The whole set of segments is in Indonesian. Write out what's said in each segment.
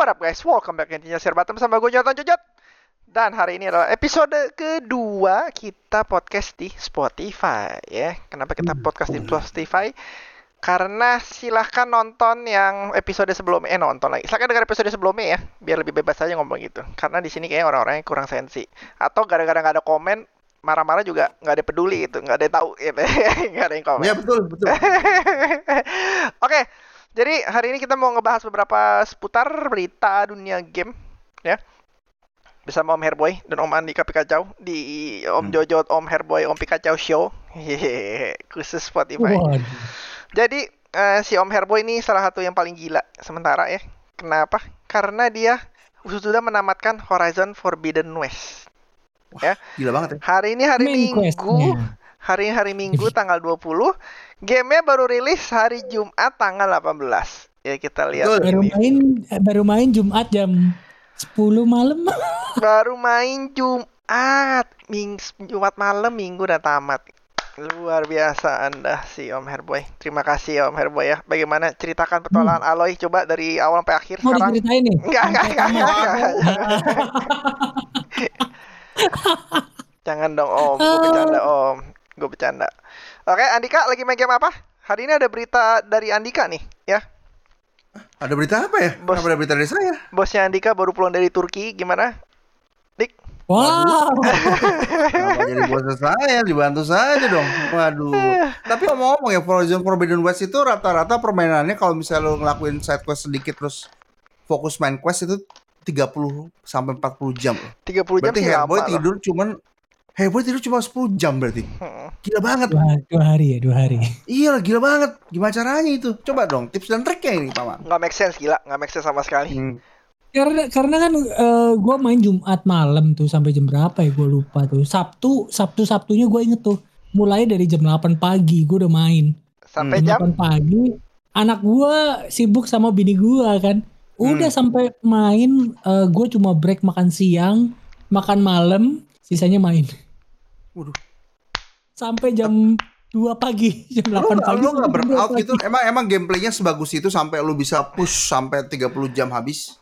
What up guys, welcome back intinya Share Bottom sama gue Jonathan Jojot Dan hari ini adalah episode kedua kita podcast di Spotify ya Kenapa kita podcast di Spotify? Karena silahkan nonton yang episode sebelumnya, eh nonton lagi. Silahkan dengar episode sebelumnya ya, biar lebih bebas aja ngomong gitu. Karena di sini kayak orang-orangnya kurang sensi. Atau gara-gara nggak ada komen, marah-marah juga nggak ada peduli gitu, nggak ada yang tahu gitu, nggak ada yang komen. Ya betul betul. Oke, jadi hari ini kita mau ngebahas beberapa seputar berita dunia game ya. Bersama Om Herboy dan Om Andika Pikacau di Om Hmm. Jojo, Om Herboy, Om Pikacau Show. Hehehe, khusus Spotify. Waduh. Jadi eh, si Om Herboy ini salah satu yang paling gila sementara ya. Kenapa? Karena dia sudah menamatkan Horizon Forbidden West. Gila banget ya. Hari ini hari Main Minggu. quest-nya. Hari ini hari Minggu tanggal 20. Gamenya baru rilis hari Jumat tanggal 18. Ya kita lihat Betul. Baru ini. main baru main Jumat jam 10 malam. Baru main Jumat. Ming Jumat malam Minggu udah tamat. Luar biasa Anda si Om Herboy. Terima kasih Om Herboy ya. Bagaimana ceritakan petualangan Aloy coba dari awal sampai akhir Mau sekarang. diceritain nih? Enggak, enggak, enggak. Jangan dong Om, gue bercanda Om. Gue bercanda. Oke, Andika lagi main game apa? Hari ini ada berita dari Andika nih, ya. Ada berita apa ya? Bos. Kenapa ada berita dari saya? Bosnya Andika baru pulang dari Turki, gimana? Dik, Wow. Jadi bos saya? Dibantu saja dong. Waduh. Tapi ngomong-ngomong ya Horizon Forbidden West itu rata-rata permainannya kalau misalnya lo ngelakuin side quest sedikit terus fokus main quest itu 30 sampai 40 jam. 30 jam Berarti sih Hellboy loh. tidur cuman Hellboy tidur cuma 10 jam berarti. Hmm. Gila banget. dua, dua hari ya, dua hari. Iya gila banget. Gimana caranya itu? Coba dong tips dan triknya ini, Paman. Nggak make sense gila, nggak make sense sama sekali. Hmm. Karena karena kan eh, gua main Jumat malam tuh sampai jam berapa ya gue lupa tuh. Sabtu Sabtu Sabtunya gue inget tuh. Mulai dari jam 8 pagi gue udah main. Sampai Hmm. jam 8 pagi anak gua sibuk sama bini gua kan. Udah sampai main eh, gue cuma break makan siang, makan malam, sisanya main. Waduh. Sampai jam 2 pagi, jam 8 Lu, pagi. lu gak sampai burn jam 2 out pagi. gitu? Emang emang gameplaynya sebagus itu sampai lu bisa push sampai 30 jam habis?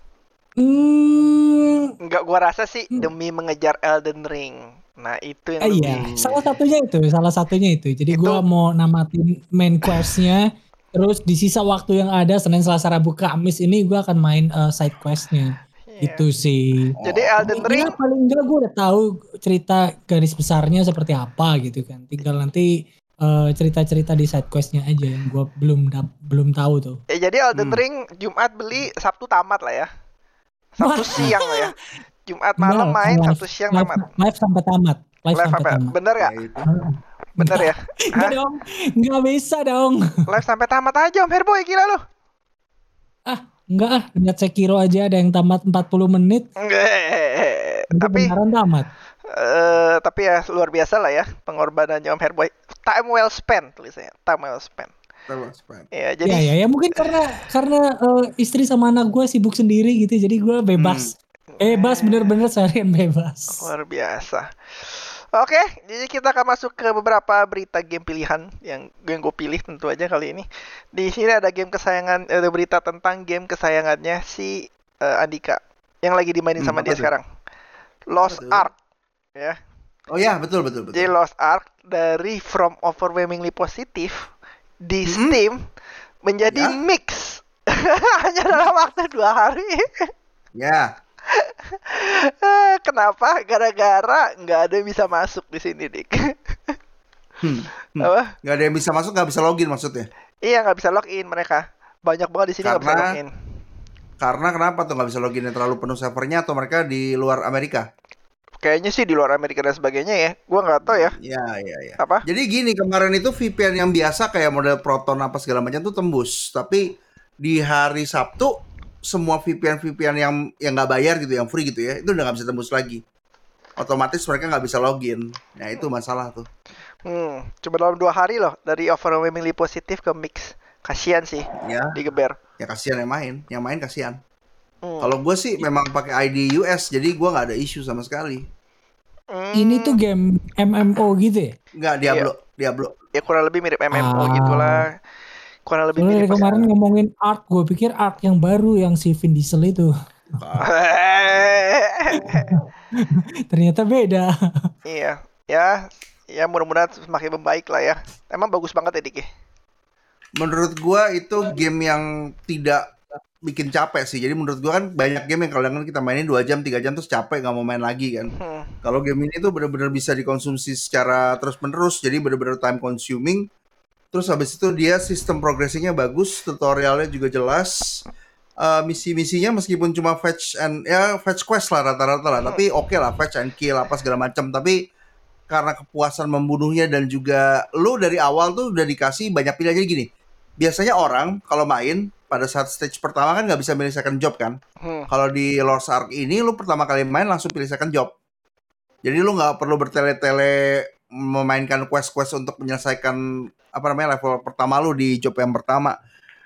Hmm, nggak gua rasa sih Hmm. demi mengejar Elden Ring. Nah, itu yang eh, iya, salah satunya itu, salah satunya itu. Jadi Itu- gua mau namatin main questnya, terus di sisa waktu yang ada Senin, Selasa, Rabu, Kamis ini gua akan main eh, side questnya. Iya. Itu sih. Jadi Elden Ring Ya, paling enggak gue udah tahu cerita garis besarnya seperti apa gitu kan. Tinggal nanti eh, cerita-cerita di side questnya aja yang gue belum dap- belum tahu tuh. Ya jadi Elden Hmm. Ring Jumat beli, Sabtu tamat lah ya. Sabtu siang lah ya. Jumat malam main, live- Sabtu siang live, tamat. live sampai tamat. Live, Live sampai apa? tamat. Bener ya? Ya. Bener ya? Enggak dong, enggak bisa dong. Live sampai tamat aja Om Herboy gila lu. Enggak ah, lihat Sekiro aja ada yang tamat 40 menit. Itu tapi beneran tamat. eh tapi ya luar biasa lah ya pengorbanannya Om Herboy. Time well spent tulisannya. Time well spent. Pak. Ya, Ya jadi ya ya mungkin karena karena eh, istri sama anak gue sibuk sendiri gitu jadi gue bebas. Bebas bener-bener seharian bebas. luar biasa. Oke, jadi kita akan masuk ke beberapa berita game pilihan yang yang gue pilih tentu aja kali ini. Di sini ada game kesayangan, ada berita tentang game kesayangannya si eh, Andika yang lagi dimainin Hmm, sama dia tuh? sekarang. Lost? Ark, ya. Oh ya, betul betul betul. Jadi Lost Ark dari From Overwhelmingly Positive di Mm-mm. Steam menjadi Ya. mix hanya dalam waktu dua hari. Ya. Kenapa? Gara-gara nggak ada yang bisa masuk di sini, Dik. Hmm. Hmm. Apa? Gak ada yang bisa masuk, gak bisa login maksudnya. Iya nggak bisa login mereka. Banyak banget di sini nggak bisa login. Karena kenapa tuh nggak bisa login yang terlalu penuh servernya atau mereka di luar Amerika? Kayaknya sih di luar Amerika dan sebagainya ya. Gua nggak tahu ya. Ya, ya, ya. Apa? Jadi gini kemarin itu VPN yang biasa kayak model Proton apa segala macam tuh tembus, tapi di hari Sabtu semua VPN VPN yang yang nggak bayar gitu, yang free gitu ya, itu udah nggak bisa tembus lagi. Otomatis mereka nggak bisa login. Nah itu masalah tuh. Hmm, coba dalam dua hari loh dari overwhelmingly positif ke mix. Kasihan sih Ya, digeber. ya kasihan yang main, yang main kasihan. Hmm. Kalau gue sih memang pakai ID US, jadi gue nggak ada isu sama sekali. Hmm, Ini tuh game MMO gitu ya? Nggak Diablo, Diablo. ya kurang lebih mirip MMO Ah. gitulah. Kurang lebih mirip kemarin ngomongin art, gue pikir art yang baru yang si Vin Diesel itu. Ternyata beda. iya ya ya mudah-mudahan semakin membaik lah ya emang bagus banget ya Dik ya? Menurut gua itu game yang tidak bikin capek sih. Jadi menurut gua kan banyak game yang kadang kita mainin 2 jam, 3 jam terus capek nggak mau main lagi kan. Hmm. Kalau game ini tuh bener-bener bisa dikonsumsi secara terus-menerus. Jadi bener-bener time consuming. Terus habis itu dia sistem progressingnya bagus, tutorialnya juga jelas. Eh, misi-misinya meskipun cuma fetch and ya fetch quest lah rata-rata lah, tapi oke lah fetch and kill apa segala macam. Tapi karena kepuasan membunuhnya dan juga lu dari awal tuh udah dikasih banyak pilihan jadi gini. Biasanya orang kalau main pada saat stage pertama kan nggak bisa milih second job kan. Hmm. Kalau di Lost Ark ini lu pertama kali main langsung pilih second job. Jadi lu nggak perlu bertele-tele memainkan quest-quest untuk menyelesaikan apa namanya level pertama lu di job yang pertama.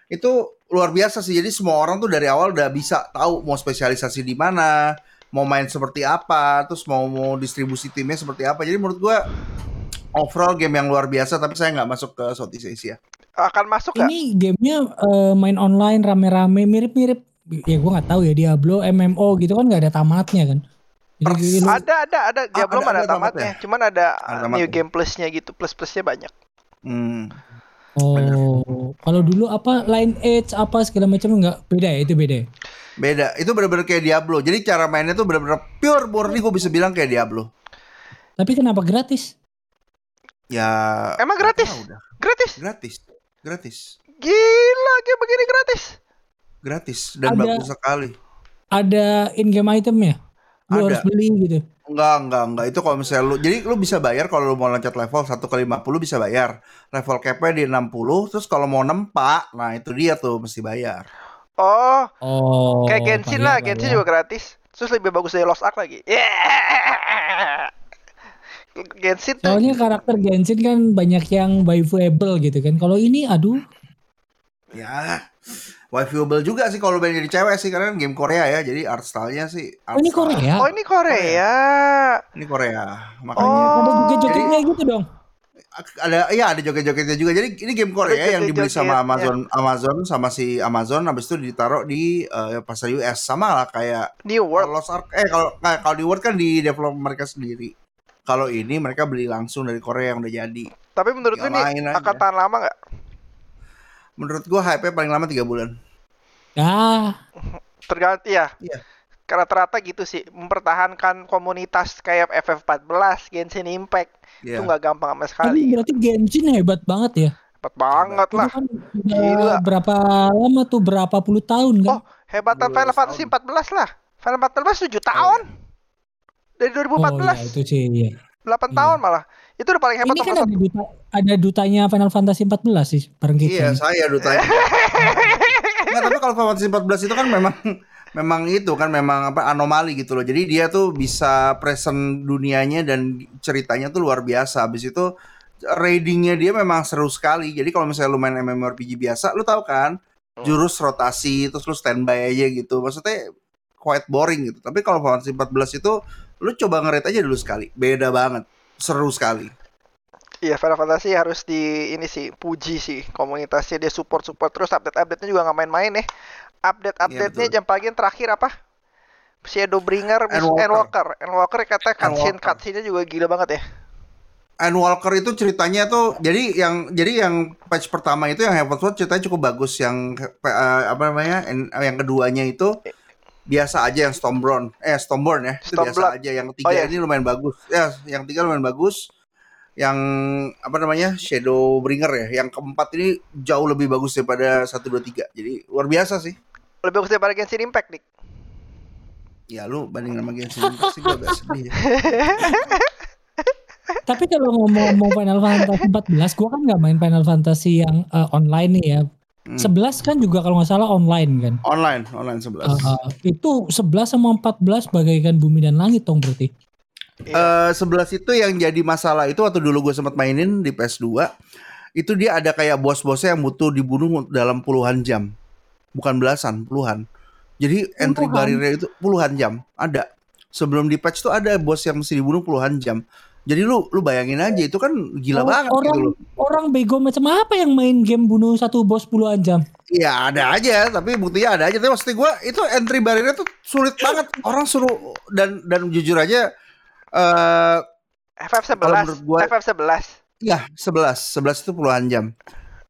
Itu luar biasa sih. Jadi semua orang tuh dari awal udah bisa tahu mau spesialisasi di mana, mau main seperti apa, terus mau mau distribusi timnya seperti apa. Jadi menurut gua overall game yang luar biasa tapi saya nggak masuk ke Southeast Asia. akan masuk nggak Ini gamenya eh, main online rame-rame mirip-mirip. Ya gue nggak tahu ya Diablo, MMO gitu kan nggak ada tamatnya kan. Jadi Persis. lu- ada ada ada dia Ah, belum ada- ada, ada tamatnya tamatnya. cuman ada, Ada new game plusnya gitu plus plusnya banyak Hmm. Oh, kalau dulu apa Line Edge apa segala macam nggak beda ya itu beda. ya? Beda, itu bener-bener kayak Diablo. Jadi cara mainnya tuh bener-bener pure murni gue bisa bilang kayak Diablo. Tapi kenapa gratis? Ya. Emang gratis? tahu dah. gratis Gratis, gratis, gila game begini gratis gratis dan Ada- bagus sekali. Ada in game itemnya? Lu Ada. harus beli gitu. Enggak, enggak, enggak. Itu kalau misalnya lu, jadi lu bisa bayar kalau lu mau loncat level 1 ke 50 bisa bayar. Level cap-nya di 60, terus kalau mau nempak, nah itu dia tuh mesti bayar. oh Oh. kayak Genshin lah bayar, Genshin bayar. juga gratis terus lebih bagus dari Lost Ark lagi yeah! Genshin tuh Soalnya karakter Genshin kan banyak yang waifuable gitu kan. Kalau ini aduh, Ya, waifuable juga sih kalau main jadi cewek sih karena kan game Korea ya. Jadi art style-nya sih oh, art ini style. Korea. oh ini Korea Ini Korea. Makanya Oh. Ada juga jogetnya Jadi- gitu dong. ada iya ada joget-jogetnya juga. Jadi ini game Korea Ada yang dibeli sama joget-jogetnya. Amazon Amazon sama si Amazon habis itu ditaruh di eh, pasar US sama lah kayak New World Lost Ark eh kalau kalau di World kan di develop mereka sendiri. Kalau ini mereka beli langsung dari Korea yang udah jadi. tapi menurut lu aja. akan tahan lama nggak Menurut gua hype-nya paling lama tiga bulan. Ah, tergantung ya Iya. karena rata gitu sih mempertahankan komunitas kayak FF14 Genshin Impact Iya. itu nggak gampang sama ini sekali berarti Genshin hebat banget ya. hebat banget Itu lah kan Gila. berapa lama tuh berapa puluh tahun kan? Oh, hebatan 12 Final Fantasy 14 lah Final 14 7 tahun dari Oh, iya, 2014 itu sih iya. 8 Iya. tahun malah itu udah paling hebat Ini kan ada, duta, ada dutanya Final Fantasy 14 sih bareng kita. Iya, saya dutanya. Nggak, tapi kalau Final Fantasy 14 itu kan memang memang itu kan memang apa anomali gitu loh. Jadi dia tuh bisa present dunianya dan ceritanya tuh luar biasa. Habis itu raidingnya dia memang seru sekali. Jadi kalau misalnya lu main MMORPG biasa, lu tahu kan jurus rotasi terus lu standby aja gitu. Maksudnya quite boring gitu. Tapi kalau Final Fantasy 14 itu lu coba ngerit aja dulu sekali. Beda banget. Seru sekali. Iya Final Fantasy harus di ini sih puji sih komunitasnya dia support support terus update update nya juga nggak main-main ya update update nya betul. jam pagi yang terakhir apa Shadowbringer Miss Endwalker. Endwalker Endwalker katanya cutscene Endwalker. cutscene nya juga gila banget ya And Walker itu ceritanya tuh jadi yang jadi yang patch pertama itu yang Heaven's Sword ceritanya cukup bagus yang eh, apa namanya yang keduanya itu biasa aja yang Stormborn eh Stormborn ya. Itu Stormblood. biasa aja. Yang ketiga Oh, iya. ini lumayan bagus. Ya yang tiga lumayan bagus. Yang apa namanya Shadowbringer ya. Yang keempat ini jauh lebih bagus daripada satu dua tiga. Jadi luar biasa sih. Lebih bagus daripada Genshin Impact nih ya lu banding sama Genshin Impact sih gue agak sedih ya. Tapi kalau ngomong-ngomong Final Fantasy 14, gua kan nggak main Final Fantasy yang eh, online nih ya. Hmm. 11 kan juga kalau nggak salah online kan. online online 11 Eh, eh, itu 11 sama 14 bagaikan bumi dan langit dong berarti. Iya. Eh, 11 itu yang jadi masalah itu waktu dulu gue sempat mainin di PS2 itu dia ada kayak bos-bosnya yang butuh dibunuh dalam puluhan jam bukan belasan puluhan jadi entry Puluhan? barrier itu puluhan jam ada sebelum di patch tuh ada bos yang mesti dibunuh puluhan jam Jadi lu lu bayangin aja itu kan gila Oh, banget orang gitu loh. orang bego macam apa yang main game bunuh satu bos puluhan jam? Iya ada aja, tapi buktinya ada aja. Tapi maksud gue itu entry barrier tuh sulit banget. Orang suruh dan dan jujur aja, eh FF11, Kalau menurut gua- FF11. ya 11, 11 itu puluhan jam.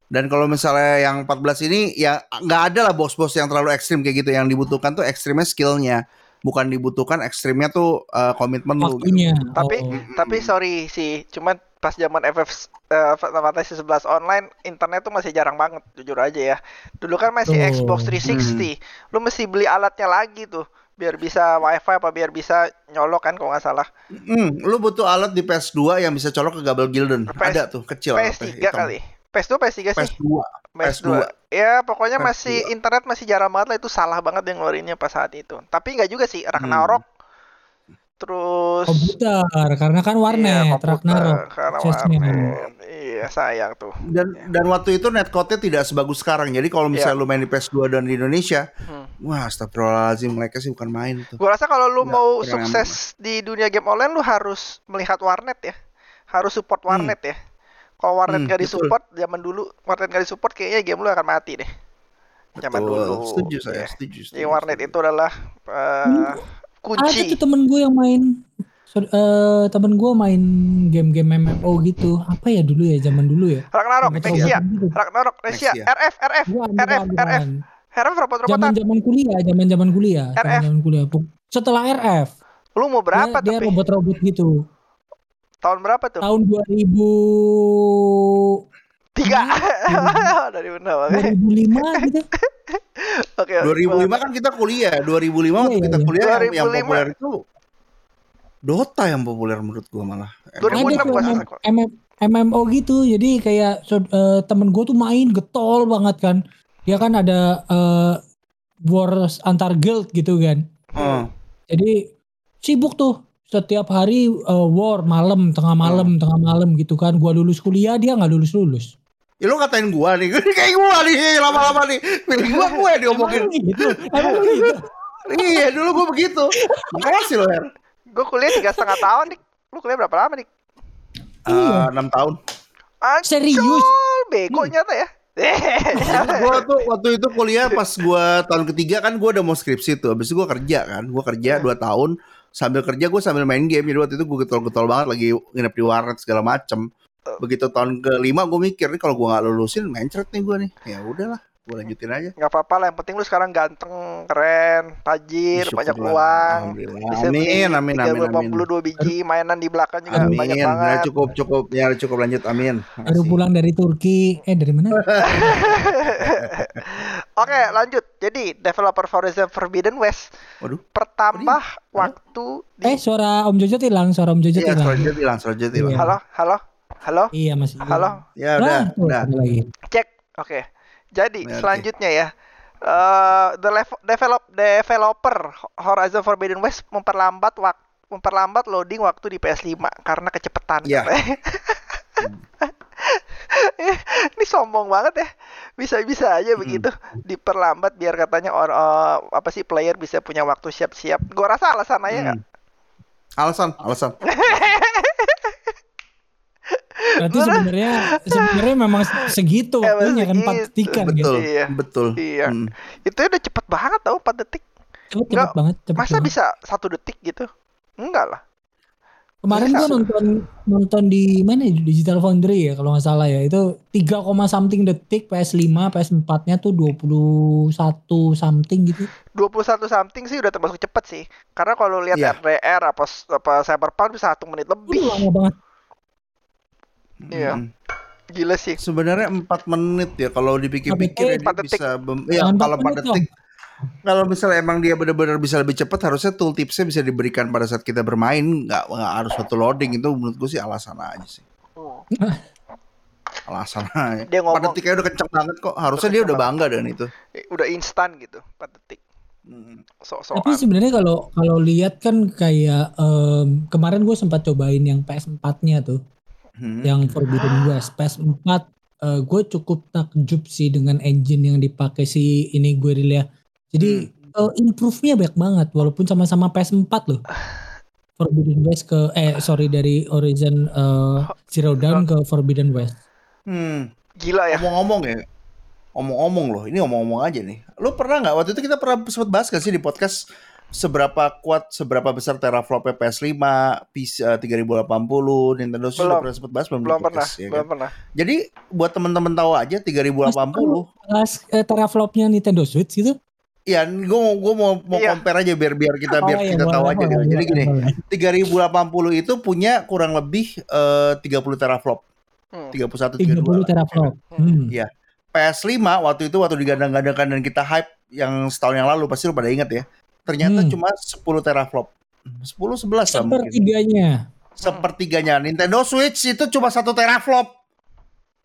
Dan kalau misalnya yang 14 ini ya nggak ada lah bos-bos yang terlalu ekstrim kayak gitu. Yang dibutuhkan tuh ekstrimnya skillnya, bukan dibutuhkan ekstrimnya tuh eh, komitmen lu. Gitu. Tapi Oh. tapi sorry sih, cuman pas zaman FF eh, Final Fantasy 11 online internet tuh masih jarang banget, jujur aja ya. Dulu kan masih Tuh. Xbox 360. Lu mesti beli alatnya lagi tuh biar bisa wifi apa biar bisa nyolok kan kalau nggak salah. Hmm, lu butuh alat di PS2 yang bisa colok ke Gabel Gilden. PS ada tuh kecil. PS3 alatnya, hitam. kali. PS2 PS3 sih. PS2. PS2. PS2. Ya, pokoknya PS2. masih internet masih jarang banget lah itu salah banget yang ngeluarinnya pas saat itu. Tapi nggak juga sih Ragnarok. Terus komputer karena kan warnet, Iya, komputer, Ragnarok. karena warnet. Iya, sayang tuh. Dan dan waktu itu netcode-nya tidak sebagus sekarang. Jadi kalau misalnya lu main di PS2 dan di Indonesia, Iya. Hmm. wah astagfirullahaladzim mereka sih bukan main tuh. Gua rasa kalau lu Nggak, mau kurang sukses di dunia game online lu harus melihat warnet ya. Harus support warnet ya. Kalau warnet Hmm, betul. disupport zaman dulu, warnet nggak disupport kayaknya game lu akan mati deh. Zaman Betul. dulu. Setuju saya, ya. setuju. Jadi setuju, warnet setuju. itu adalah eh, Ada kunci. tuh temen gue yang main so, eh, temen gue main game-game MMO gitu. Apa ya dulu ya zaman dulu ya? Ragnarok, Nexia, gitu. Ragnarok, Nexia. RF, RF, RF, RF. RF robot-robotan. Zaman-zaman kuliah, zaman-zaman kuliah, RF. kuliah. Setelah RF, Lu mau berapa dia, dia tapi? robot-robot gitu. Tahun berapa tuh? Tahun 2000 Tiga. Hmm. Dari benar banget. 2005 gitu. Oke. 2005 kan kita kuliah, 2005 waktu Iya, kita iya. kuliah yang, yang 2005. populer itu Dota yang populer menurut gua malah. 2006 Ada tuh gua MM rasa. MM- MMO gitu. Jadi kayak so- eh, temen gue tuh main getol banget kan. Dia kan ada eh, wars antar guild gitu kan. Oh. Jadi sibuk tuh setiap hari eh, war malam, tengah malam, tengah malam gitu kan. Gua lulus kuliah, dia nggak lulus lulus. Ya lu ngatain gua nih, kayak gua nih lama-lama nih. Pilih gua gue yang diomongin. Emang gitu, emang gitu. iya, dulu gua begitu. Makasih lo, Her. Gue kuliah tiga setengah tahun nih. Lu kuliah berapa lama nih? Eh, 6 tahun. Serius? Ancol, bego nyata ya. gua tuh waktu itu kuliah pas gua tahun ketiga kan gua udah mau skripsi tuh. Habis itu gua kerja kan. Gua kerja 2 tahun sambil kerja gua sambil main game. Jadi waktu itu gua getol-getol banget lagi nginep di warnet segala macem. Begitu tahun kelima gua mikir nih kalau gua nggak lulusin mencret nih gua nih. Ya udahlah, gua lanjutin aja. Gak apa-apa lah, yang penting lu sekarang ganteng, keren, tajir, Syukurlah. banyak uang. Bisa beli Amin, amin, amin, amin. 32 biji mainan di belakang juga Amin. banyak Ya, banget. cukup, cukup, ya cukup lanjut. Amin. Baru pulang dari Turki. Eh dari mana? Oke, lanjut. Jadi, developer Horizon Forbidden West Waduh. pertambah waktu di Eh suara Om Jojo hilang, suara Om Jojo Iya, hilang. selanjutnya hilang, selanjutnya hilang. Iya. Halo, halo, halo, Iya masih. halo. Ya udah, Ah, tuh, udah. lagi. Cek. Oke. Jadi, Ya, selanjutnya ya. eh the develop developer Horizon Forbidden West memperlambat waktu memperlambat loading waktu di PS5 karena kecepatan. Iya. katanya. Ini sombong banget ya. Bisa-bisa aja begitu diperlambat biar katanya or, eh, apa sih player bisa punya waktu siap-siap. Gua rasa alasannya Hmm. nggak. Alasan, alasan. Berarti sebenarnya sebenarnya memang segitu Eh, waktunya kan 4 segitu. detikan betul, gitu. Iya. betul. Iya. Hmm. Itu udah cepet banget tau 4 detik. Cepet, cepet banget, cepet Masa banget. bisa satu detik gitu? Enggak lah. Kemarin bisa. gua nonton nonton di mana ya, Digital Foundry ya kalau nggak salah ya. Itu 3, something detik PS5, PS4-nya tuh 21 something gitu. 21 something sih udah termasuk cepet sih. Karena kalau lihat Iya. RDR apa apa Cyberpunk bisa satu menit Udah lebih. lama banget. Iya. Hmm. Gila sih. Sebenarnya 4 menit ya kalau dipikir-pikir Empat dia detik. bisa bem- ya kalau 4 4 menit detik. Kalau misalnya emang dia benar-benar bisa lebih cepat harusnya tool tipsnya bisa diberikan pada saat kita bermain nggak nggak harus satu loading itu menurut gue sih alasan aja sih alasan aja. Dia ngomong- 4 detik aja udah kenceng banget kok harusnya dia udah bangga dengan itu Eh, Udah instan gitu 4 detik. Hmm. Sok-sokan. Tapi sebenarnya kalau kalau lihat kan kayak em, kemarin gue sempat cobain yang PS4-nya tuh, Hmm. yang Forbidden West. PS4 eh, gue cukup takjub sih dengan engine yang dipakai si ini Guerrilla. Jadi Hmm. eh, improve-nya banyak banget walaupun sama-sama PS4 loh. Forbidden West ke eh sorry dari Horizon eh, Zero Dawn ke Forbidden West. Hmm. Gila ya. Ngomong-ngomong ya, ngomong-ngomong loh, ini ngomong-ngomong aja nih. Lu pernah nggak waktu itu kita pernah sempat bahas gak sih di podcast seberapa kuat, seberapa besar teraflopnya PS5, PC eh, 3080, Nintendo Switch Belum. pernah sempat bahas belum, Belum pernah, podcast, ya belum kan? pernah. Jadi buat temen-temen tahu aja 3080, Pas eh, teraflopnya Nintendo Switch gitu. Ya gue mau gue mau mau Iya. compare aja biar biar kita biar Oh, iya, kita tahu boleh, aja. boleh, gitu. Jadi gini, boleh. 3080 itu punya kurang lebih eh, 30 teraflop, Hmm. 31 30 32. teraflop. Hmm. Iya. PS5 waktu itu waktu digadang-gadangkan dan kita hype yang setahun yang lalu pasti lu pada ingat ya. Ternyata Hmm. cuma 10 teraflop. 10 11 lah mungkin. Sepertiganya. Sepertiganya Nintendo Switch itu cuma satu teraflop.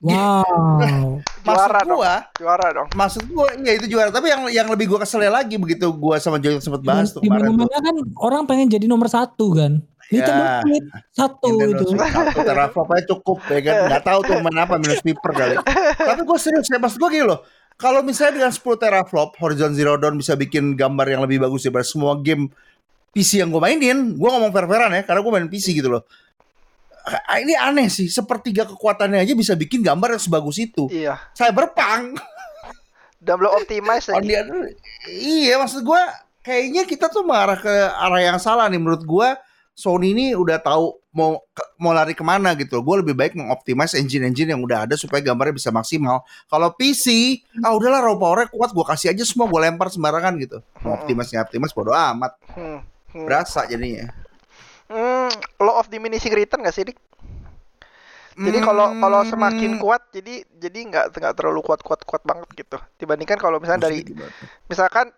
Wow. Maksud Juara dong. gua, Juara dong. maksud gua iya itu juara. Tapi yang yang lebih gua keselnya lagi begitu gua sama Joy sempat bahas tuh kemarin tuh. mana-mana kan orang pengen jadi nomor satu kan. Nintendo Ya. Switch satu Nintendo itu. Satu teraflop aja cukup ya kan. Nggak tahu tuh main apa minus paper kali. Tapi gua serius ya maksud gua gini loh. Kalau misalnya dengan 10 teraflop Horizon Zero Dawn bisa bikin gambar yang lebih bagus daripada semua game PC yang gue mainin, gue ngomong fair-fairan ya, karena gue main PC gitu loh. Ah, Ini aneh sih, sepertiga kekuatannya aja bisa bikin gambar yang sebagus itu. Iya. Cyberpunk, Dan belum optimize lagi. other- iya maksud gue kayaknya kita tuh mengarah ke arah yang salah nih menurut gue. Sony ini udah tahu mau ke- mau lari ke mana gitu. Gue lebih baik mengoptimize engine-engine yang udah ada supaya gambarnya bisa maksimal. Kalau PC, ah udahlah raw powernya kuat, gue kasih aja semua, gue lempar sembarangan gitu. Mau optimize nggak optimize bodo amat, Hmm. Hmm. berasa jadinya. Hmm, law of diminishing return gak sih, Dik? Jadi kalau kalau semakin Hmm. kuat, jadi jadi nggak nggak terlalu kuat kuat kuat banget gitu. Dibandingkan kalau misalnya dari misalkan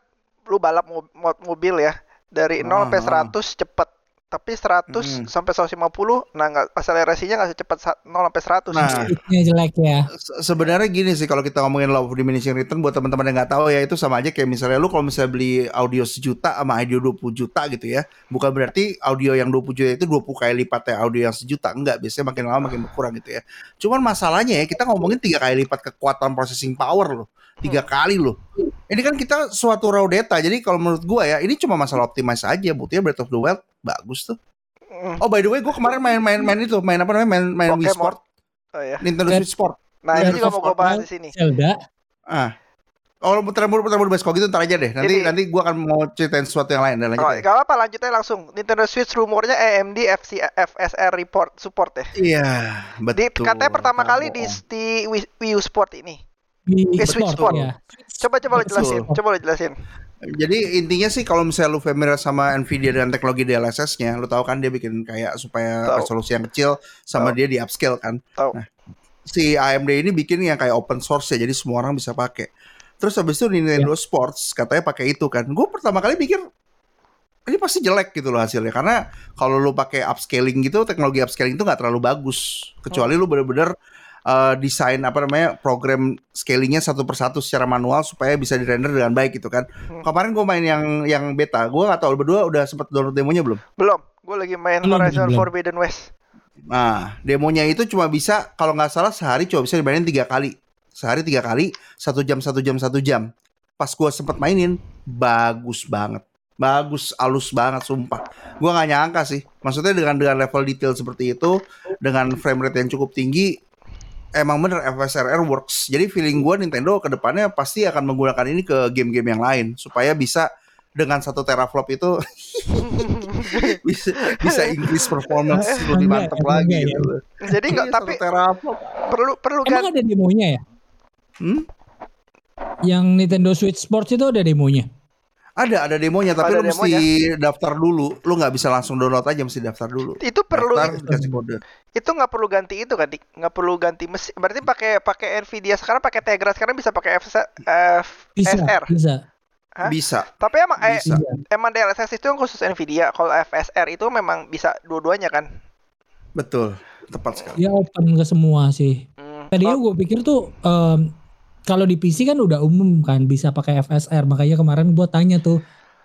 lu balap mo- mo- mobil ya dari 0 sampai Ah. 100 cepet tapi 100 Mm. sampai 150 nah nggak akselerasinya nggak secepat sa- 0 sampai 100 Nah, Switch-nya jelek ya. Se- sebenarnya gini sih kalau kita ngomongin law of diminishing return buat teman-teman yang nggak tahu ya itu sama aja kayak misalnya lu kalau misalnya beli audio sejuta sama audio 20 juta gitu ya bukan berarti audio yang 20 juta itu 20 kali lipatnya audio yang sejuta enggak biasanya makin lama makin berkurang gitu ya. Cuman masalahnya ya kita ngomongin tiga kali lipat kekuatan processing power loh tiga kali loh. Ini kan kita suatu raw data jadi kalau menurut gua ya ini cuma masalah optimize aja buktinya Breath of the Wild bagus tuh Mm. oh by the way gua kemarin main-main main itu main apa namanya main main Wii. Sport oh ya Nintendo Switch Sport nah ini juga of mau gue bahas di sini Zelda. Ah. Oh, putar mulu putar kalau gitu ntar aja deh. Nanti Ini- nanti gua akan mau ceritain sesuatu yang lain dan lanjut. Oh, ya. gak apa lanjut aja langsung Nintendo Switch rumornya AMD FC, FSR report support ya Iya, di, betul. katanya pertama Kamu. kali di, di Wii, Wii U Sport ini Di Eh, Switch Sport. ya. coba coba lo jelasin coba lo jelasin Jadi intinya sih kalau misalnya lu familiar sama Nvidia dengan teknologi DLSS-nya, lu tahu kan dia bikin kayak supaya Tahu. resolusi yang kecil sama Tahu. dia di upscale kan. Tahu. Nah, si AMD ini bikin yang kayak open source ya, jadi semua orang bisa pakai. Terus habis itu Nintendo Sports katanya pakai itu kan. Gue pertama kali pikir ini pasti jelek gitu loh hasilnya karena kalau lu pakai upscaling gitu teknologi upscaling itu nggak terlalu bagus kecuali lu bener-bener uh, desain apa namanya program scalingnya satu persatu secara manual supaya bisa di render dengan baik gitu kan. Hmm. kemarin gue main yang yang beta. Gue nggak tahu lu berdua udah sempet download demonya belum? Belum. Gue lagi main Belum, Horizon belum. Forbidden West. Nah demonya itu cuma bisa kalau nggak salah sehari cuma bisa dimainin tiga kali. Sehari tiga kali satu jam satu jam satu jam. Pas gue sempet mainin bagus banget. Bagus alus banget sumpah. Gue nggak nyangka sih. Maksudnya dengan dengan level detail seperti itu dengan frame rate yang cukup tinggi emang bener FSRR works jadi feeling gue Nintendo ke depannya pasti akan menggunakan ini ke game-game yang lain supaya bisa dengan satu teraflop itu bisa bisa increase performance lebih Enggak, mantep lagi ya? gitu. jadi nggak Iya, tapi teraflop. perlu perlu Emang kan ada demonya ya? Hmm? Yang Nintendo Switch Sports itu ada demonya. Ada ada demonya tapi Ada lu mesti daftar dulu. Lu nggak bisa langsung download aja mesti daftar dulu. itu perlu Daftar, kode. itu nggak perlu ganti itu kan nggak perlu ganti mesin berarti pakai pakai Nvidia sekarang pakai Tegra sekarang bisa pakai FS, Bisa, FSR bisa. Hah? Bisa. tapi emang eh, Bisa. emang DLSS itu yang khusus Nvidia kalau FSR itu memang bisa dua-duanya kan Betul. Tepat sekali. Dia open ke semua sih. Hmm. Tadinya Oh, gue pikir tuh em, kalau di PC kan udah umum kan bisa pakai FSR. Makanya kemarin gue tanya tuh,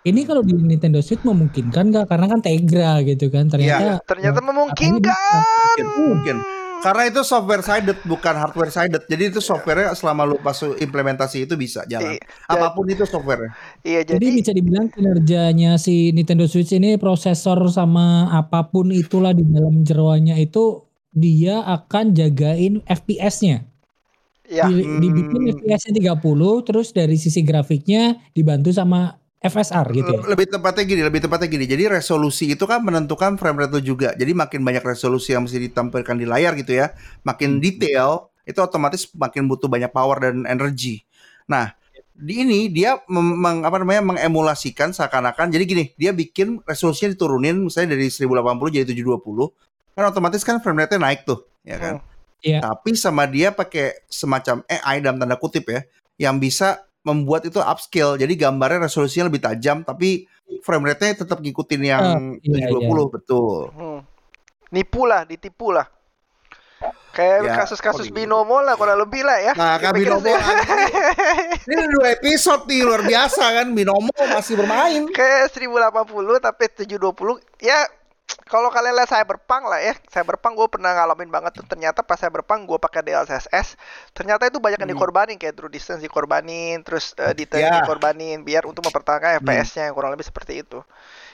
ini kalau di Nintendo Switch memungkinkan nggak? Karena kan Tegra gitu kan. Ternyata ternyata katanya memungkinkan Mungkin, mungkin. Karena itu software sided bukan hardware sided. Jadi itu softwarenya selama lu pas implementasi itu bisa jalan. Iya, Apa pun itu softwarenya. Iya Jadi jadi bisa dibilang kinerjanya si Nintendo Switch ini prosesor sama apa pun itulah di dalam jeroannya itu dia akan jagain FPS-nya. Ya Di, Hmm. dibikin FPS-nya 30 terus dari sisi grafiknya dibantu sama FSR gitu ya. Lebih tepatnya gini, lebih tepatnya gini. Jadi resolusi itu kan menentukan frame rate juga. Jadi makin banyak resolusi yang mesti ditampilkan di layar gitu ya, makin detail itu otomatis makin butuh banyak power dan energi. Nah, di ini dia meng- apa namanya mengemulasikan seakan-akan jadi gini, dia bikin resolusinya diturunin misalnya dari 1080 jadi 720. Kan otomatis kan frame rate-nya naik tuh, ya kan? Iya. Tapi sama dia pakai semacam AI dalam tanda kutip ya, yang bisa membuat itu upscale. Jadi gambarnya resolusinya lebih tajam, tapi frame rate-nya tetap ngikutin yang Oh, iya, 720 betul. Hmm. Nipu lah, ditipu lah. Kayak Ya, kasus-kasus binomo lah kurang lebih lah ya. Nah, kan Binomo sih- ini udah dua episode nih luar biasa kan Binomo masih bermain. Kayak 1080 tapi 720 ya kalau kalian lihat Cyberpunk lah ya Cyberpunk gue pernah ngalamin banget tuh ternyata pas Cyberpunk gue pakai DLSS ternyata itu banyak yang Hmm. dikorbanin kayak True Distance dikorbanin terus uh, detail Ya. dikorbanin biar untuk mempertahankan FPS-nya kurang lebih seperti itu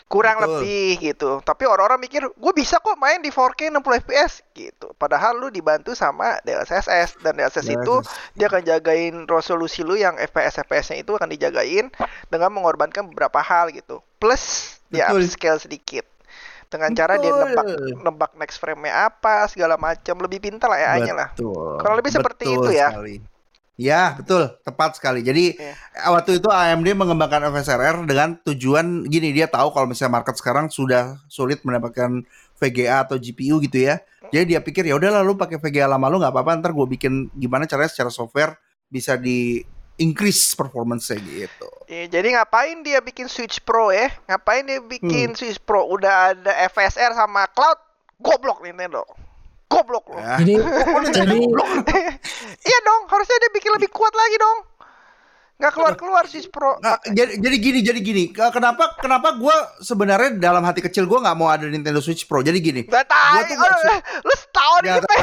kurang Betul. lebih gitu tapi orang-orang mikir gue bisa kok main di 4K 60 FPS gitu padahal lu dibantu sama DLSS dan DLSS itu dia akan jagain resolusi lu yang FPS FPS-nya itu akan dijagain dengan mengorbankan beberapa hal gitu. Plus dia Betul. upscale sedikit. Dengan cara dia nebak nebak next frame-nya apa segala macam lebih pintar lah AI-nya lah. Kurang lebih seperti Betul itu ya. sekali. Ya, betul, tepat sekali. Jadi eh, waktu itu AMD mengembangkan FSRR dengan tujuan gini, dia tahu kalau misalnya market sekarang sudah sulit mendapatkan VGA atau GPU gitu ya. Jadi dia pikir ya udah lalu pakai VGA lama lu nggak apa-apa, ntar gue bikin gimana caranya secara software bisa di increase performance-nya gitu. Iya, jadi ngapain dia bikin Switch Pro ya? Ngapain dia Hmm. bikin Switch Pro? Udah ada FSR sama cloud, goblok Nintendo. Goblok loh. Ya. Jadi jadi iya dong, harusnya dia bikin lebih kuat lagi dong. Nggak keluar-keluar Switch Pro. Nggak, jadi, jadi gini, jadi gini. Ke- Kenapa, kenapa gue sebenarnya dalam hati kecil gue nggak mau ada Nintendo Switch Pro. Jadi gini. Gak tahu, tuh su- lu setahun Ya, tar.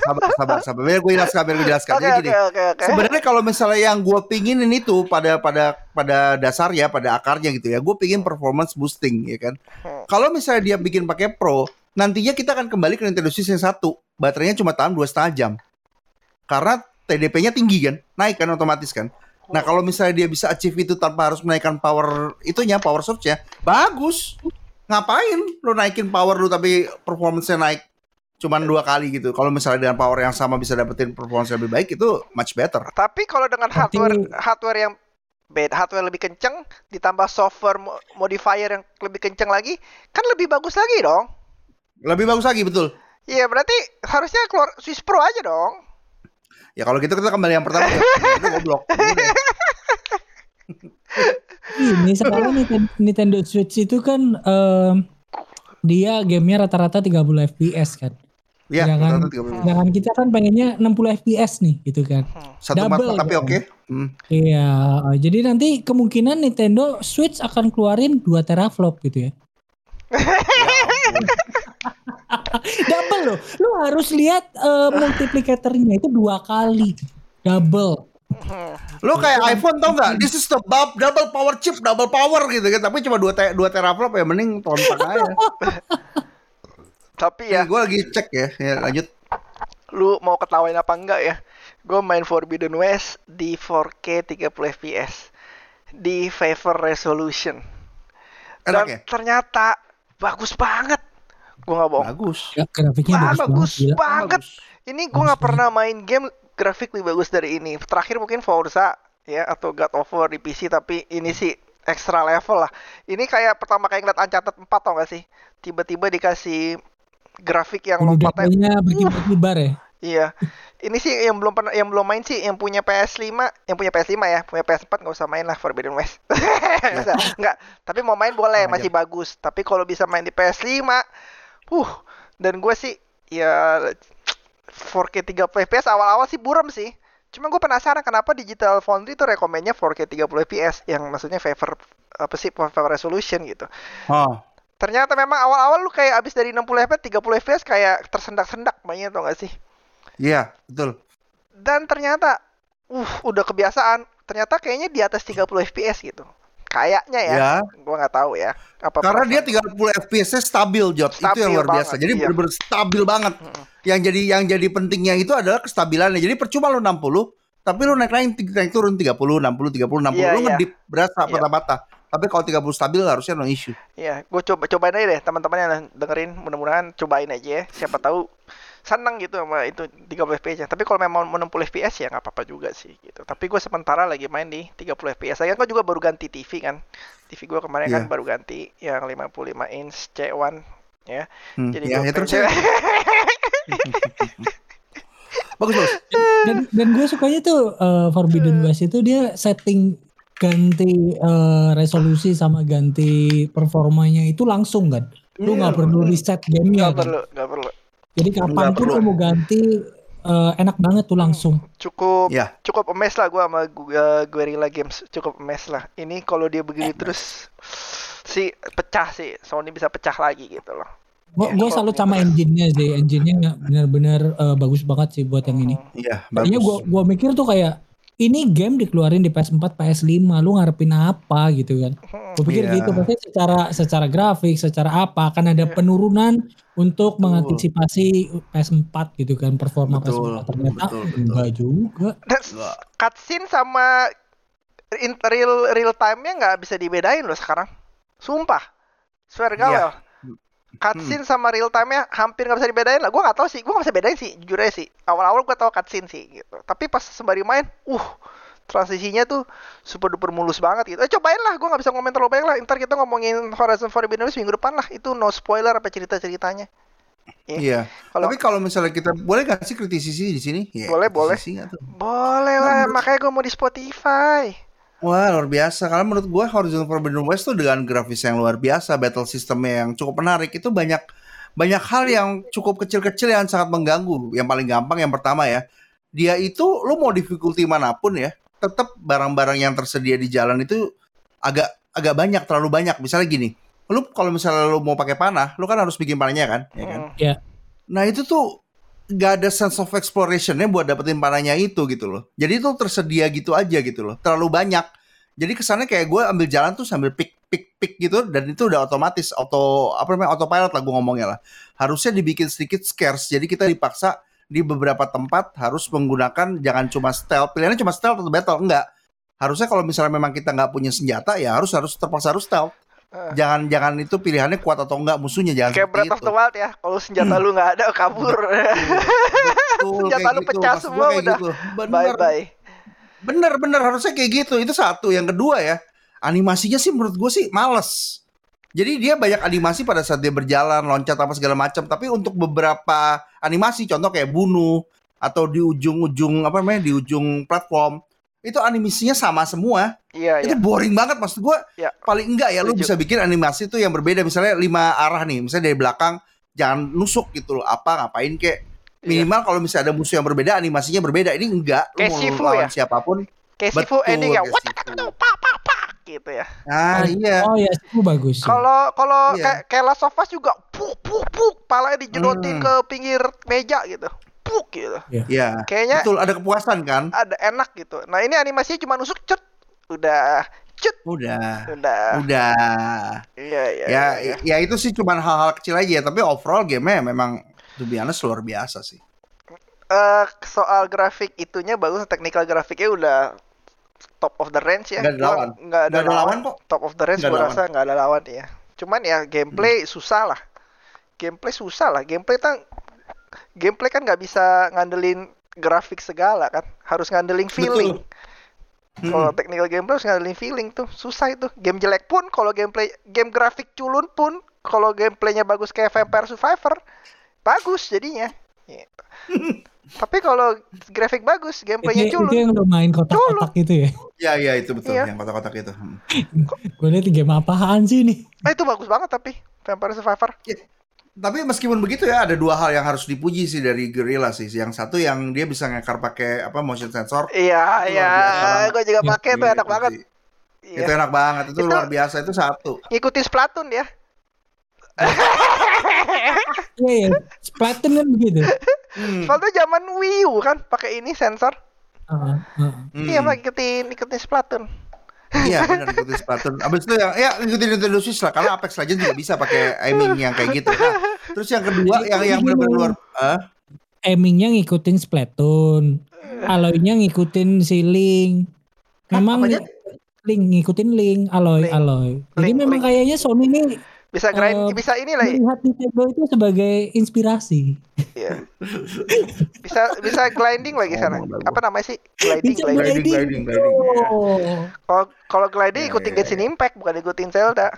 sabar, sabar, sabar. Biar gue jelaskan, biar gue jelaskan. Oke, Jadi gini. oke, oke. Sebenarnya kalau misalnya yang gue pinginin itu pada pada pada dasarnya, pada akarnya gitu ya, gue pingin performance boosting, ya kan. Hmm. Kalau misalnya dia bikin pakai Pro, nantinya kita akan kembali ke Nintendo Switch yang satu, baterainya cuma tahan dua setengah jam, karena TDP-nya tinggi kan, naik kan otomatis kan. Nah kalau misalnya dia bisa achieve itu tanpa harus menaikkan power itunya, power source-nya, bagus. Ngapain lu naikin power lu tapi performance-nya naik cuman dua kali gitu. Kalau misalnya dengan power yang sama bisa dapetin performance yang lebih baik itu much better. Tapi kalau dengan hardware hardware yang beda, hardware lebih kenceng ditambah software mo- modifier yang lebih kenceng lagi, kan lebih bagus lagi dong. Lebih bagus lagi betul. Iya, berarti harusnya keluar Switch Pro aja dong. Ya kalau gitu kita kembali yang pertama ya. Itu goblok. Ini sekarang Nintendo, Nintendo Switch itu kan em, dia gamenya rata-rata 30 FPS kan. Ya, Jangan- rata-rata 30. Sedangkan kita kan pengennya 60 FPS nih gitu kan. satu double empat tapi dong. oke. Hmm. Iya, jadi nanti kemungkinan Nintendo Switch akan keluarin 2 teraflop gitu ya. Double loh. Lu harus lihat eh, multiplikatornya itu dua kali. Double. Lo kayak iPhone tau nggak? This is the bub- double power chip, double power gitu kan. Tapi cuma 2 te 2 teraflop ya mending tonton aja. Tapi ya, ya, gue lagi cek ya. Ya lanjut. lu mau ketawain apa enggak ya? Gue main Forbidden West di 4K 30 FPS di favor resolution. Dan Enak ya? ternyata bagus banget. Gue nggak bohong. Bagus. Ya, grafiknya bagus, bagus banget. banget. Ini gue Bagus nggak pernah main game grafik lebih bagus dari ini. Terakhir mungkin Forza ya atau God of War di PC tapi ini sih extra level lah. Ini kayak pertama kayak ngeliat Uncharted 4 tau gak sih? Tiba-tiba dikasih grafik yang lompatnya dadanya berkibar-kibar ya. Iya. Ini sih yang belum pernah yang belum main sih yang punya PS5, yang punya PS5 ya, punya PS4 nggak usah main lah Forbidden West. Enggak, tapi mau main boleh, masih bagus. Tapi kalau bisa main di PS5, uh, dan gue sih ya 4K 30 fps awal-awal sih buram sih. Cuma gue penasaran kenapa Digital Foundry itu rekomennya 4K 30 fps yang maksudnya favor apa sih favor resolution gitu. Oh. Ternyata memang awal-awal lu kayak abis dari 60 FPS 30 FPS kayak tersendak-sendak mainnya tau gak sih? Iya, betul. Dan ternyata uh udah kebiasaan. Ternyata kayaknya di atas 30 FPS gitu. Kayaknya ya. Ya. Gua nggak tahu ya. Apa Karena dia perasaan- 30 FPS-nya stabil, Jot. itu Stabil yang luar biasa. banget, Jadi iya. bener-bener stabil banget. Mm-mm. Yang jadi yang jadi pentingnya itu adalah kestabilannya. Jadi percuma lu 60, tapi lu naik naik naik turun 30, 60, 30, 60, Iya, lu iya. ngedip berasa Iya. patah-patah. Tapi kalau 30 stabil harusnya no issue. Iya, gue coba cobain aja deh teman-teman yang dengerin, mudah-mudahan cobain aja ya. Siapa tahu senang gitu sama itu 30 FPS. Tapi kalau memang mau 60 FPS ya nggak apa-apa juga sih gitu. Tapi gue sementara lagi main di 30 FPS. Saya kan juga baru ganti TV kan. TV gue kemarin kan Iya. baru ganti yang 55 inch C1 ya. Hmm. Jadi ya, gua ya, terus ya. bagus bagus. dan dan gue sukanya tuh eh, Forbidden West itu dia setting ganti eh, resolusi sama ganti performanya itu langsung kan lu nggak Iya. perlu reset gamenya Nggak kan perlu, nggak perlu. Jadi kapan pun perlu. lu mau ganti eh, enak banget tuh langsung Cukup Ya. cukup emes lah gue sama uh, Guerrilla Games cukup emes lah. Ini kalau dia begini terus si pecah sih Sony bisa pecah lagi gitu loh. gue Ya, salut ini sama engine-nya sih engine-nya nggak benar-benar eh, bagus banget sih buat yang ini Iya, Tadinya bagus. gua gua mikir tuh kayak ini game dikeluarin di PS4, PS5, lu ngarepin apa gitu kan? Gue pikir Iya. gitu, pasti secara secara grafik, secara apa akan ada Iya. penurunan untuk Betul. mengantisipasi PS4 gitu kan performa Betul, PS4 ternyata betul, betul. enggak juga. Dan cutscene sama in, real real time-nya nggak bisa dibedain loh sekarang. Sumpah. Swear Iya. gawel. Cutscene sama real time-nya hampir nggak bisa dibedain lah. Gue nggak tahu sih. Gue nggak bisa bedain sih. Jujur aja sih. Awal-awal gue tahu cutscene sih gitu. Tapi pas sembari main, uh transisinya tuh super duper mulus banget gitu. Eh cobain lah. Gue nggak bisa ngomong terlalu banyak lah. Ntar kita ngomongin Horizon Forbidden West minggu depan lah. Itu no spoiler apa cerita-ceritanya. Iya. Kalau- Tapi kalau misalnya kita boleh nggak sih kritisi sih di sini? Ya, Boleh, boleh. Boleh lah. Makanya gue mau di Spotify. Wah luar biasa karena menurut gue Horizon Forbidden West tuh dengan grafis yang luar biasa, battle sistemnya yang cukup menarik itu banyak banyak hal yang cukup kecil-kecil yang sangat mengganggu. Yang paling gampang yang pertama ya, dia itu lu mau difficulty mana pun ya, tetap barang-barang yang tersedia di jalan itu agak agak banyak, terlalu banyak. Misalnya gini, lu kalau misalnya lu mau pakai panah, lu kan harus bikin panahnya kan, ya kan? Hmm. Nah itu tuh gak ada sense of explorationnya buat dapetin panahnya itu gitu loh. Jadi itu tersedia gitu aja gitu loh. Terlalu banyak. Jadi kesannya kayak gue ambil jalan tuh sambil pick pick pick gitu dan itu udah otomatis auto apa namanya autopilot lah gue ngomongnya lah. Harusnya dibikin sedikit scarce. Jadi kita dipaksa di beberapa tempat harus menggunakan jangan cuma stealth. Pilihannya cuma stealth atau battle enggak. Harusnya kalau misalnya memang kita nggak punya senjata ya harus harus terpaksa harus stealth. Eh. Jangan jangan itu pilihannya kuat atau enggak musuhnya jangan Kayak Breath of the Wild ya. Kalau senjata lu nggak ada kabur. Betul, Senjata lu gitu. pecah Maksud semua udah. gitu. bye Bener, bye. bener, bener harusnya kayak gitu. Itu satu. Yang kedua ya, animasinya sih menurut gue sih males. Jadi dia banyak animasi pada saat dia berjalan, loncat apa segala macam. Tapi untuk beberapa animasi, contoh kayak bunuh atau di ujung-ujung apa namanya di ujung platform, itu animasinya sama semua. Iya Itu iya. boring banget maksud gue. Iya. Paling enggak ya lu Setuju. bisa bikin animasi tuh yang berbeda. Misalnya lima arah nih, misalnya dari belakang jangan nusuk gitu loh. Apa ngapain kek Iya. minimal kalau misalnya ada musuh yang berbeda animasinya berbeda ini enggak lu Kayak mau Shifu lawan ya? siapa pun Kayak Sifu Betul, ending ya. kayak What Shifu. pak pak pak gitu ya. nah iya Oh ya, itu bagus. sih. Kalau kalau Iya. kayak Last of Us juga puk puk puk palanya dijedotin Hmm. ke pinggir meja gitu. Puk gitu. ya Kayaknya betul ada kepuasan kan ada enak gitu. Nah, ini animasinya cuma nusuk cut. Udah cut udah udah. udah Iya iya. ya iya. ya itu sih cuma hal-hal kecil aja ya tapi overall game-nya memang to be honest luar biasa sih Eh, soal grafik itunya bagus, technical grafiknya udah top of the range ya. Nggak ada lawan. Nggak ada, ada lawan. kok. Top of the range ada rasa nggak ada lawan ya. Cuman ya gameplay Hmm. susah lah. Gameplay susah lah. Gameplay kan gameplay kan nggak bisa ngandelin grafik segala kan. Harus ngandelin feeling. Hmm. Kalau technical gameplay harus ngandelin feeling tuh. Susah itu. Game jelek pun kalau gameplay game grafik culun pun kalau gameplaynya bagus kayak Vampire Survivor bagus jadinya. Gitu. Tapi kalau grafik bagus, gameplaynya itu, itu culun. yang lo main kotak-kotak itu ya. ya ya itu betul Iya. yang kotak-kotak itu Hmm. Gue liat game apaan sih ini? Ah, itu bagus banget tapi Vampire Survivor. Tapi meskipun begitu ya ada dua hal yang harus dipuji sih dari Guerrilla sih. Yang satu yang dia bisa ngekar pakai apa motion sensor. Iya, Itu iya. Gue juga pakai tuh Gitu enak banget. Iya. Itu enak banget. Itu, Itu- luar biasa itu satu. Ngikutin Splatoon ya. Iya ya, Splatoon kan begitu. Hmm. Splatoon zaman Wii U kan pakai ini sensor. Heeh, heeh. Hmm. Iya, Pak, ikutin ikutin Splatoon. Iya benar ikutin Splatoon. Abis itu yang ya ikutin Nintendo Switch lah. Karena Apex Legends juga bisa pakai aiming yang kayak gitu. Nah, terus yang kedua yang yang benar-benar luar. Ah, Aimingnya ngikutin Splatoon. Aloy-nya ngikutin si Link. Memang? Link ngikutin Link, Aloy, Link. Aloy. Jadi Link, memang Link. kayaknya Sony ini Bisa grind, Eh, bisa inilah ya. melihat Nintendo itu sebagai inspirasi. Iya. Bisa bisa gliding lagi sana. Apa namanya sih? Gliding, Bisa gliding. gliding, gliding, gliding. Oh. Kalau kalau gliding Iya, ikutin iya, Genshin Impact bukan ikutin Zelda.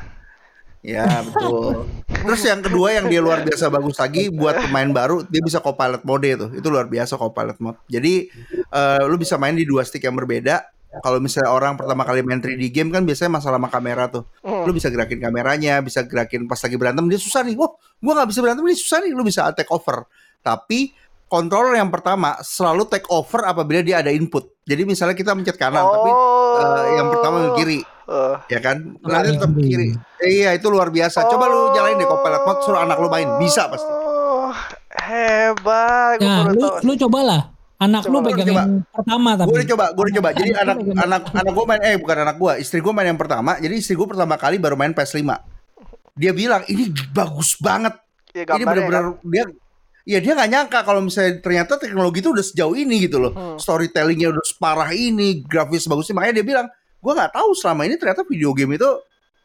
Ya betul. Terus yang kedua yang dia luar biasa bagus lagi buat pemain baru dia bisa copilot mode itu. Itu luar biasa copilot mode. Jadi eh, lu bisa main di dua stick yang berbeda. Kalau misalnya orang pertama kali main 3D game kan biasanya masalah sama kamera tuh. Hmm. Lu bisa gerakin kameranya, bisa gerakin pas lagi berantem dia susah nih. Wah, gua nggak bisa berantem ini susah nih. Lu bisa take over. Tapi controller yang pertama selalu take over apabila dia ada input. Jadi misalnya kita mencet kanan, tapi eh, yang pertama ke kiri Eh, ya kan Oh, nanti tetap kiri. kiri Eh, iya itu luar biasa coba lu jalanin deh copilot mode suruh anak lu main bisa pasti Oh, hebat. Gua Nah, lu tahu. lu cobalah. Anak Coba, lu pegang coba. yang pertama tapi. gue udah coba gue udah coba. Jadi Anak anak anak anak gue main eh bukan anak gue istri gue main yang pertama. Jadi istri gue pertama kali baru main PS5 dia bilang ini bagus banget. Ya, ini benar-benar kan. dia ya dia nggak nyangka kalau misalnya ternyata teknologi itu udah sejauh ini gitu loh. Hmm. storytellingnya udah separah ini grafis bagusnya. Makanya dia bilang gue nggak tahu selama ini ternyata video game itu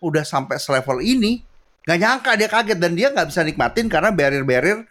udah sampai selevel ini. Nggak nyangka dia kaget. Dan dia nggak bisa nikmatin karena barrier-barrier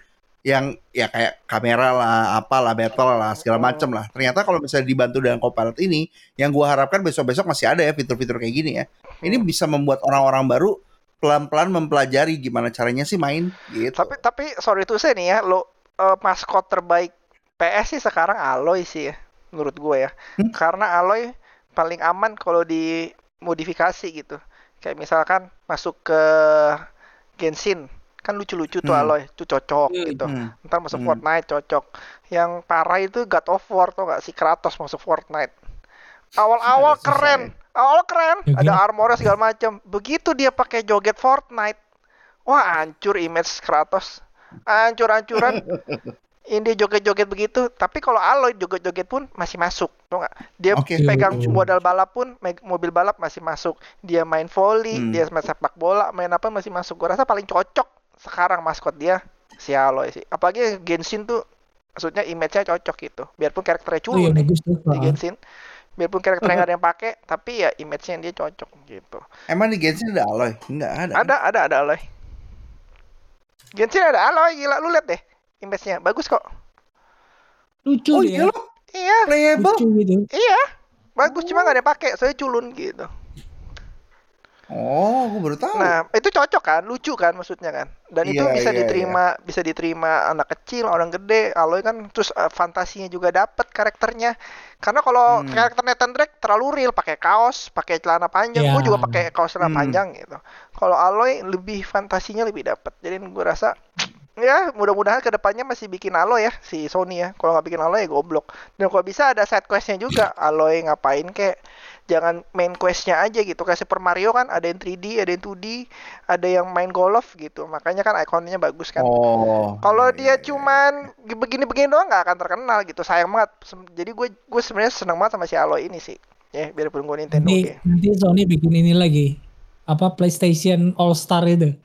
yang ya kayak kamera lah apalah battle lah segala macam lah ternyata kalau misalnya dibantu dengan copilot ini yang gua harapkan besok-besok masih ada ya fitur-fitur kayak gini ya ini bisa membuat orang-orang baru pelan-pelan mempelajari gimana caranya sih main gitu Tapi tapi sorry tuh saya nih ya, lo eh, maskot terbaik PS sih sekarang Aloy sih ya, menurut gue ya. Hmm? Karena Aloy paling aman kalau dimodifikasi gitu. Kayak misalkan masuk ke Genshin, kan lucu-lucu tuh Hmm. Aloy, itu cocok Hmm. gitu. Hmm. Ntar masuk Hmm. Fortnite cocok. Yang parah itu God of War tuh gak si Kratos masuk Fortnite. Awal-awal keren, awal keren, Ya ada armornya segala macam. Begitu dia pakai joget Fortnite, wah hancur image Kratos, hancur-hancuran. Ini joget-joget begitu, tapi kalau Aloy joget-joget pun masih masuk, tuh nggak? Dia Oke. pegang Iya. modal balap pun, mobil balap masih masuk. Dia main volley, Hmm. dia main sepak bola, main apa masih masuk. Gua rasa paling cocok sekarang maskot dia si Aloy sih. Apalagi Genshin tuh, maksudnya image-nya cocok gitu. Biarpun karakternya Oh iya culun nih di Genshin, biarpun karakternya nggak ada yang pakai, tapi ya image-nya dia cocok gitu. emang di Genshin ada Aloy nggak ada Ada, ada, ada Aloy. Genshin ada Aloy, gila lu lihat deh image-nya, bagus kok. Lucu oh dia. iya Iya, playable Lucu gitu. iya, bagus cuma nggak ada yang pakai, soalnya culun gitu. Oh gue baru tahu Nah, itu cocok kan, lucu kan maksudnya kan. Dan itu Iya, bisa iya, diterima, bisa diterima anak kecil, orang gede. Aloy kan terus eh, fantasinya juga dapet karakternya. Karena kalau Hmm. karakter Nathan Drake terlalu real, pakai kaos, pakai celana panjang. Iya. Gue juga pakai kaos celana Hmm. panjang gitu. Kalau Aloy lebih fantasinya lebih dapet. Jadi gue rasa ya mudah-mudahan ke depannya masih bikin Aloy ya si Sony ya. Kalau nggak bikin Aloy ya goblok. Dan kalau bisa ada side questnya juga. Aloy ngapain kayak jangan main questnya aja gitu. Kayak Super Mario kan ada yang 3D ada yang 2D ada yang main golf gitu. Makanya kan ikonnya bagus kan. Oh kalau iya, dia iya, iya. cuman begini-begini doang nggak akan terkenal gitu. Sayang banget. Jadi gue gue sebenarnya seneng banget sama si Aloy ini sih. Ya biarpun gue Nintendo Nanti, nanti Sony bikin ini lagi. Apa PlayStation All Star itu?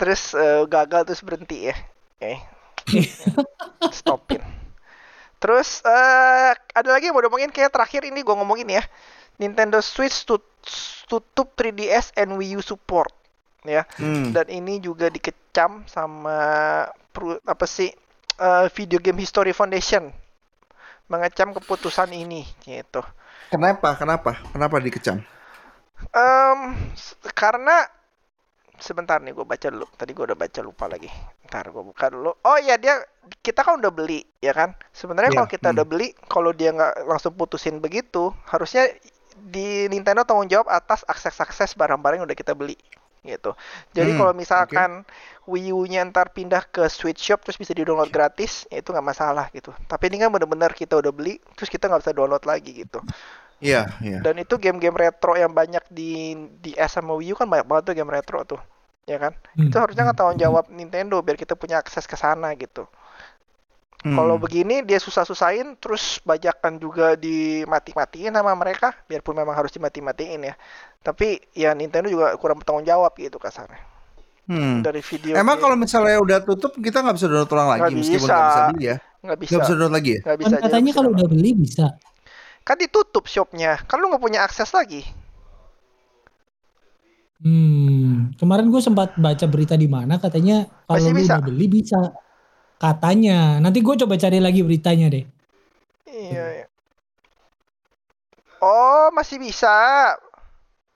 terus eh, gagal terus berhenti ya. Oke. Stopin terus eh ada lagi yang mau ngomongin kayak terakhir ini gue ngomongin ya. Nintendo Switch tut- tutup 3DS and Wii U support ya. Hmm. dan ini juga dikecam sama apa sih eh, Video Game History Foundation. Mengecam keputusan ini gitu. kenapa? Kenapa? Kenapa dikecam? S- karena sebentar nih gue baca dulu. Tadi gue udah baca lupa lagi. Ntar gue buka dulu. Oh iya dia kita kan udah beli ya kan. Sebenarnya Iya, kalau kita hmm. udah beli, kalau dia nggak langsung putusin begitu, harusnya di Nintendo tanggung jawab atas akses-akses barang-barang yang udah kita beli gitu. Jadi Hmm, kalau misalkan Wii U-nya ntar pindah ke Switch Shop terus bisa di-download gratis, ya itu nggak masalah gitu. Tapi ini kan bener-bener kita udah beli, terus kita nggak bisa download lagi gitu. Iya, iya. Dan itu game-game retro yang banyak di di S sama Wii U kan banyak banget tuh game retro tuh. Ya kan? Hmm. Itu harusnya kan tanggung jawab Nintendo biar kita punya akses ke sana gitu. Hmm. Kalau begini dia susah-susahin terus bajakan juga dimati-matiin sama mereka biarpun memang harus dimati-matiin ya. Tapi ya Nintendo juga kurang bertanggung jawab gitu kasarnya. Hmm. Dari video Emang kalau misalnya udah tutup kita nggak bisa download ulang lagi Nggak meskipun bisa. nggak bisa beli ya. nggak bisa Nggak bisa download lagi ya. nggak bisa Kan katanya kalau udah beli bisa. Kan ditutup shopnya kan lu nggak punya akses lagi Hmm, kemarin gue sempat baca berita di mana katanya kalau Masih lu bisa? udah beli bisa. Katanya. Nanti gue coba cari lagi beritanya deh. iya, iya. oh masih bisa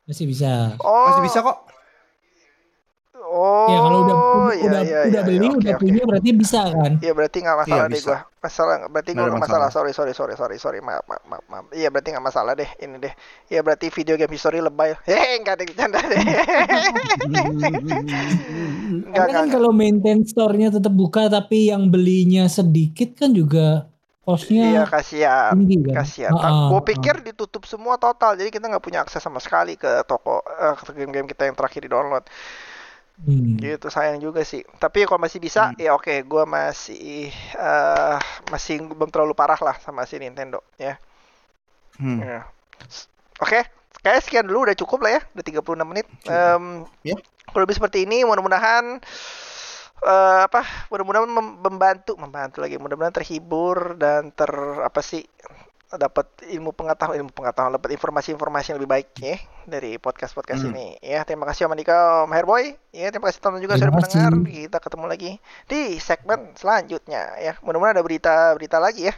Masih bisa. oh Masih bisa kok. Oh ya kalau udah udah, iya, udah, iya, udah iya, beli, oke, udah oke. punya berarti bisa kan? Iya berarti nggak masalah Iya, deh gua. Masalah berarti Nggak masalah. masalah. Sorry sorry sorry sorry sorry maaf maaf maaf. maaf. Iya berarti nggak masalah deh ini deh. Iya berarti video game history lebay. Hehe nggak ada bercanda deh. Karena kan kalau maintain store-nya tetap buka tapi yang belinya sedikit kan juga Iya cost-nya kasihan. tinggi kan? Kasihan. Ah, Gue ah. pikir ditutup semua total, jadi kita nggak punya akses sama sekali ke toko eh, ke game-game kita yang terakhir di download. Hmm. Gitu sayang juga sih. Tapi kalau masih bisa, ya oke, gua masih eh, masih belum terlalu parah lah sama si Nintendo ya. Hmm. Ya. Oke, kayak sekian dulu udah cukup lah ya, udah 36 menit. Em, Ya. Kurang lebih seperti ini, mudah-mudahan eh, apa? Mudah-mudahan mem- membantu, membantu lagi, mudah-mudahan terhibur dan ter apa sih dapat ilmu pengetahuan, ilmu pengetahuan, dapat informasi-informasi yang lebih baik ya dari podcast-podcast Hmm. ini. Ya, terima kasih Om Andika, Om Herboy. Ya, terima kasih teman juga sudah Terima kasih. mendengar. Kita ketemu lagi di segmen selanjutnya ya. Mudah-mudahan ada berita-berita lagi ya.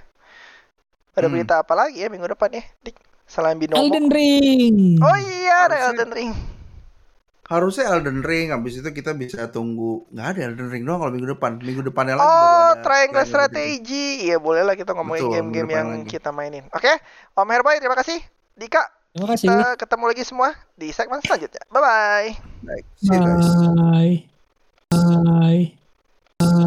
Ada Hmm. berita apa lagi ya minggu depan ya? Dik, selain binomo. Elden Ring. Oh iya, ada Elden Ring. Harusnya Elden Ring, habis itu kita bisa tunggu. Nggak ada Elden Ring doang kalau minggu depan. Minggu depannya lagi Oh, ada Triangle Strategy. Iya, boleh lah kita ngomongin game-game yang lagi. kita mainin. Oke, Om Herboy, terima kasih. Dika, Terima kasih. kita ketemu lagi semua di segmen selanjutnya. See you guys. Bye. Bye.